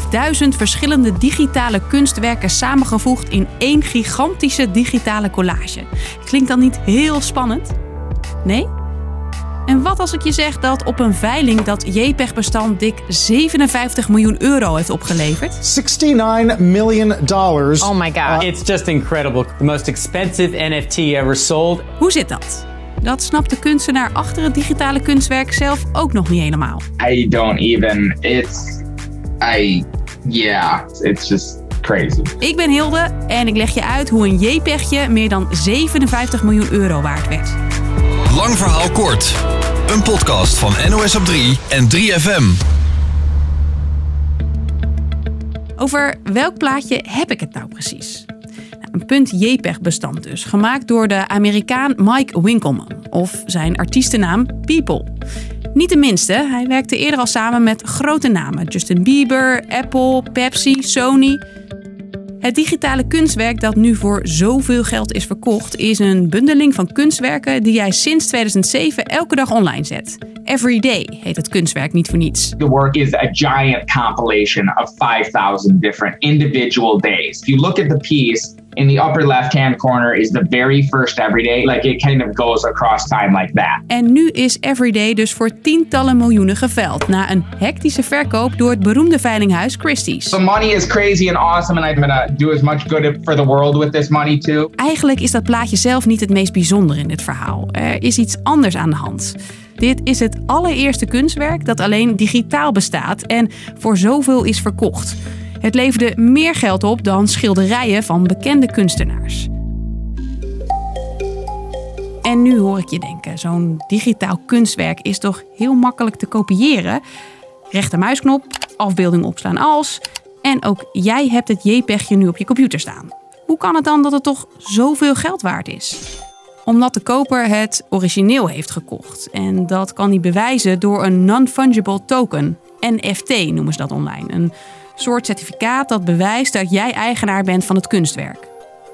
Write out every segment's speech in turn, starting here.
5000 verschillende digitale kunstwerken samengevoegd in één gigantische digitale collage. Klinkt dat niet heel spannend? Nee? En wat als ik je zeg dat op een veiling dat JPEG-bestand dik 57 miljoen euro heeft opgeleverd? 69 million dollars. Oh my god. It's just incredible. The most expensive NFT ever sold. Hoe zit dat? Dat snapt de kunstenaar achter het digitale kunstwerk zelf ook nog niet helemaal. I don't even. It's. I. Yeah. It's just crazy. Ik ben Hilde en ik leg je uit hoe een JPEGje meer dan 57 miljoen euro waard werd. Lang verhaal kort. Een podcast van NOS op 3 en 3FM. Over welk plaatje heb ik het nou precies? Een JPEG-bestand dus, gemaakt door de Amerikaan Mike Winkelman, of zijn artiestennaam People. Niet de minste, hij werkte eerder al samen met grote namen: Justin Bieber, Apple, Pepsi, Sony. Het digitale kunstwerk dat nu voor zoveel geld is verkocht, is een bundeling van kunstwerken die jij sinds 2007 elke dag online zet. Everyday heet het kunstwerk niet voor niets. The work is a giant compilation of 5,000 different individual days. If you look at the piece, in the upper left hand corner is the very first everyday. Like it kind of goes across time like that. En nu is Everyday dus voor tientallen miljoenen geveld na een hectische verkoop door het beroemde veilinghuis Christie's. The money is crazy and awesome, and I'm gonna do as much good for the world with this money too. Eigenlijk is dat plaatje zelf niet het meest bijzondere in dit verhaal. Er is iets anders aan de hand. Dit is het allereerste kunstwerk dat alleen digitaal bestaat en voor zoveel is verkocht. Het leverde meer geld op dan schilderijen van bekende kunstenaars. En nu hoor ik je denken, zo'n digitaal kunstwerk is toch heel makkelijk te kopiëren? Rechtermuisknop, afbeelding opslaan als. En ook jij hebt het JPEGje nu op je computer staan. Hoe kan het dan dat het toch zoveel geld waard is? Omdat de koper het origineel heeft gekocht. En dat kan hij bewijzen door een non-fungible token. NFT noemen ze dat online. Een soort certificaat dat bewijst dat jij eigenaar bent van het kunstwerk.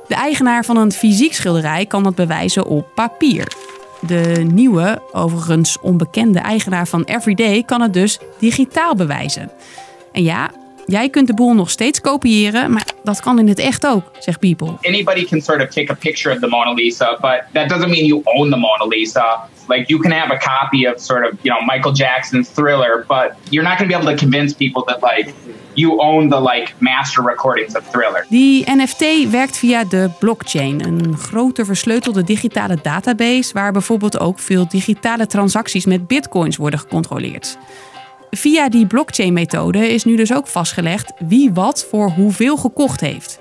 De eigenaar van een fysiek schilderij kan dat bewijzen op papier. De nieuwe, overigens onbekende eigenaar van Everyday kan het dus digitaal bewijzen. En ja, jij kunt de boel nog steeds kopiëren, maar dat kan in het echt ook, zegt People. Anybody can sort of take a picture of the Mona Lisa, but that doesn't mean you own the Mona Lisa. Like you can have a copy of sort of, you know, Michael Jackson's Thriller, but you're not going to be able to convince people that like you own the like master recordings of Thriller. Die NFT werkt via de blockchain, een grote versleutelde digitale database waar bijvoorbeeld ook veel digitale transacties met bitcoins worden gecontroleerd. Via die blockchain-methode is nu dus ook vastgelegd wie wat voor hoeveel gekocht heeft.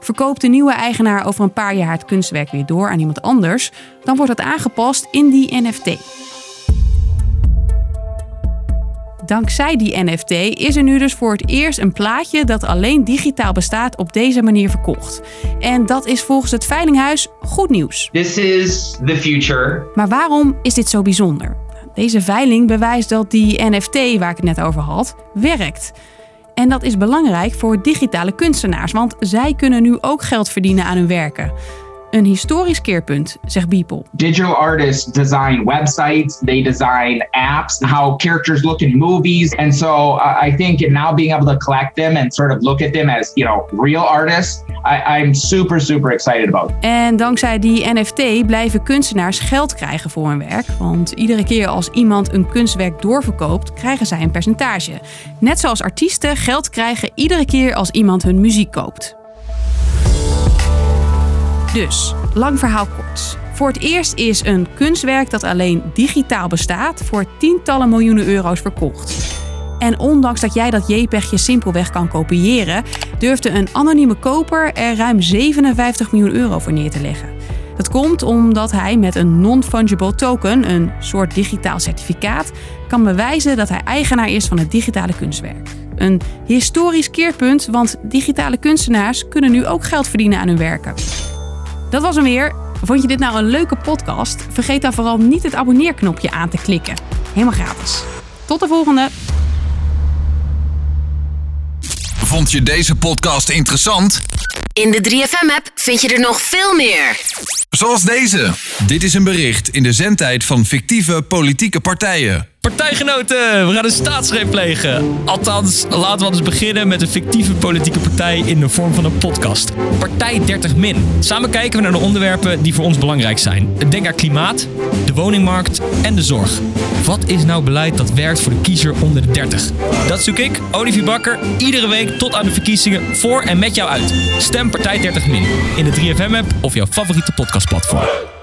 Verkoopt de nieuwe eigenaar over een paar jaar het kunstwerk weer door aan iemand anders, dan wordt het aangepast in die NFT. Dankzij die NFT is er nu dus voor het eerst een plaatje dat alleen digitaal bestaat op deze manier verkocht. En dat is volgens het Veilinghuis goed nieuws. This is the future. Maar waarom is dit zo bijzonder? Deze veiling bewijst dat die NFT waar ik het net over had, werkt. En dat is belangrijk voor digitale kunstenaars, want zij kunnen nu ook geld verdienen aan hun werken. Een historisch keerpunt, zegt Beeple. Digital artists design websites, they design apps, how characters look in movies. And so uh, I think now being able to collect them and sort of look at them as, you know, real artists, I, I'm super, super excited about. En dankzij die NFT blijven kunstenaars geld krijgen voor hun werk. Want iedere keer als iemand een kunstwerk doorverkoopt, krijgen zij een percentage. Net zoals artiesten geld krijgen iedere keer als iemand hun muziek koopt. Dus, lang verhaal kort. Voor het eerst is een kunstwerk dat alleen digitaal bestaat voor tientallen miljoenen euro's verkocht. En ondanks dat jij dat JPEGje simpelweg kan kopiëren, durfde een anonieme koper er ruim 57 miljoen euro voor neer te leggen. Dat komt omdat hij met een non-fungible token, een soort digitaal certificaat, kan bewijzen dat hij eigenaar is van het digitale kunstwerk. Een historisch keerpunt, want digitale kunstenaars kunnen nu ook geld verdienen aan hun werken. Dat was hem weer. Vond je dit nou een leuke podcast? Vergeet dan vooral niet het abonneerknopje aan te klikken. Helemaal gratis. Tot de volgende. Vond je deze podcast interessant? In de 3FM-app vind je er nog veel meer. Zoals deze. Dit is een bericht in de zendtijd van fictieve politieke partijen. Partijgenoten, we gaan een staatsgreep plegen. Althans, laten we anders beginnen met een fictieve politieke partij in de vorm van een podcast. Partij 30 Min. Samen kijken we naar de onderwerpen die voor ons belangrijk zijn. Denk aan klimaat, de woningmarkt en de zorg. Wat is nou beleid dat werkt voor de kiezer onder de 30? Dat zoek ik, Olivier Bakker, iedere week tot aan de verkiezingen voor en met jou uit. Stem Partij 30 Min in de 3FM-app of jouw favoriete podcastplatform.